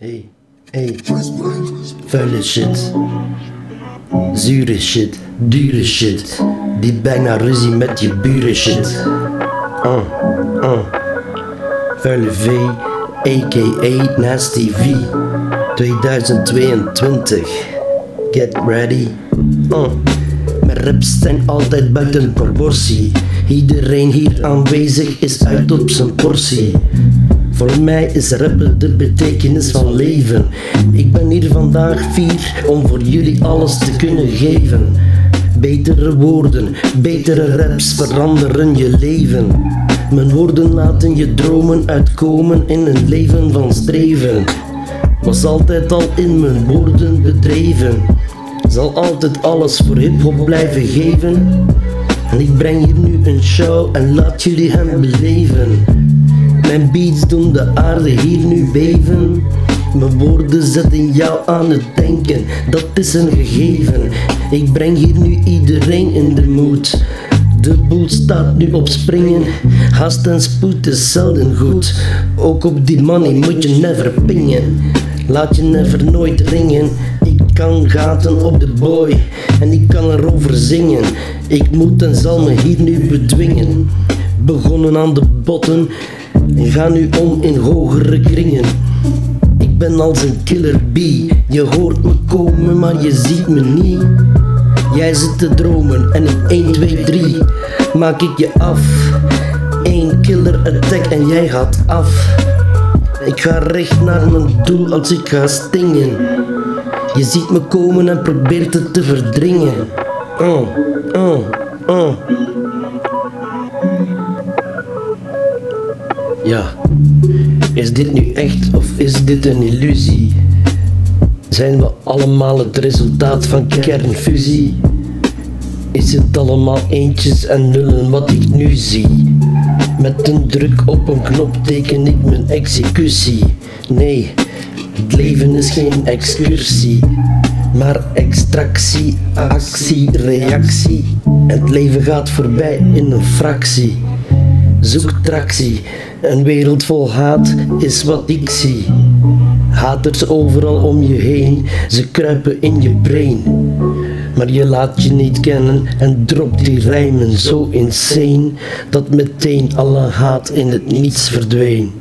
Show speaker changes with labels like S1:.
S1: Hey, hey. Vuile shit. Zure shit, dure shit. Die bijna ruzie met je buren shit. Uh, uh. Vuile V, a.k.a. Nasty V. 2022. Get ready. Uh. Mijn raps zijn altijd buiten proportie. Iedereen hier aanwezig is uit op zijn portie. Voor mij is rappen de betekenis van leven. Ik ben hier vandaag vier om voor jullie alles te kunnen geven. Betere woorden, betere raps veranderen je leven. Mijn woorden laten je dromen uitkomen in een leven van streven. Was altijd al in mijn woorden bedreven. Zal altijd alles voor hip-hop blijven geven. En ik breng hier nu een show en laat jullie hem beleven. Mijn beats doen de aarde hier nu beven. Mijn woorden zetten jou aan het denken, dat is een gegeven. Ik breng hier nu iedereen in de moed. De boel staat nu op springen, haast en spoed is zelden goed. Ook op die money moet je never pingen, laat je never nooit ringen. Ik kan gaten op de boy en ik kan erover zingen. Ik moet en zal me hier nu bedwingen. Begonnen aan de botten en ga nu om in hogere kringen. Ik ben als een killer bee, je hoort me komen maar je ziet me niet. Jij zit te dromen en in 1, 2, 3 maak ik je af. Eén killer attack en jij gaat af. Ik ga recht naar mijn doel als ik ga stingen. Je ziet me komen en probeert het te verdringen. Oh, oh, oh. Ja, is dit nu echt of is dit een illusie? Zijn we allemaal het resultaat van kernfusie? Is het allemaal eentjes en nullen wat ik nu zie? Met een druk op een knop teken ik mijn executie. Nee, het leven is geen excursie, maar extractie, actie, reactie. Het leven gaat voorbij in een fractie. Zoek tractie, een wereld vol haat is wat ik zie. Haters overal om je heen, ze kruipen in je brain. Maar je laat je niet kennen en dropt die rijmen zo insane dat meteen alle haat in het niets verdween.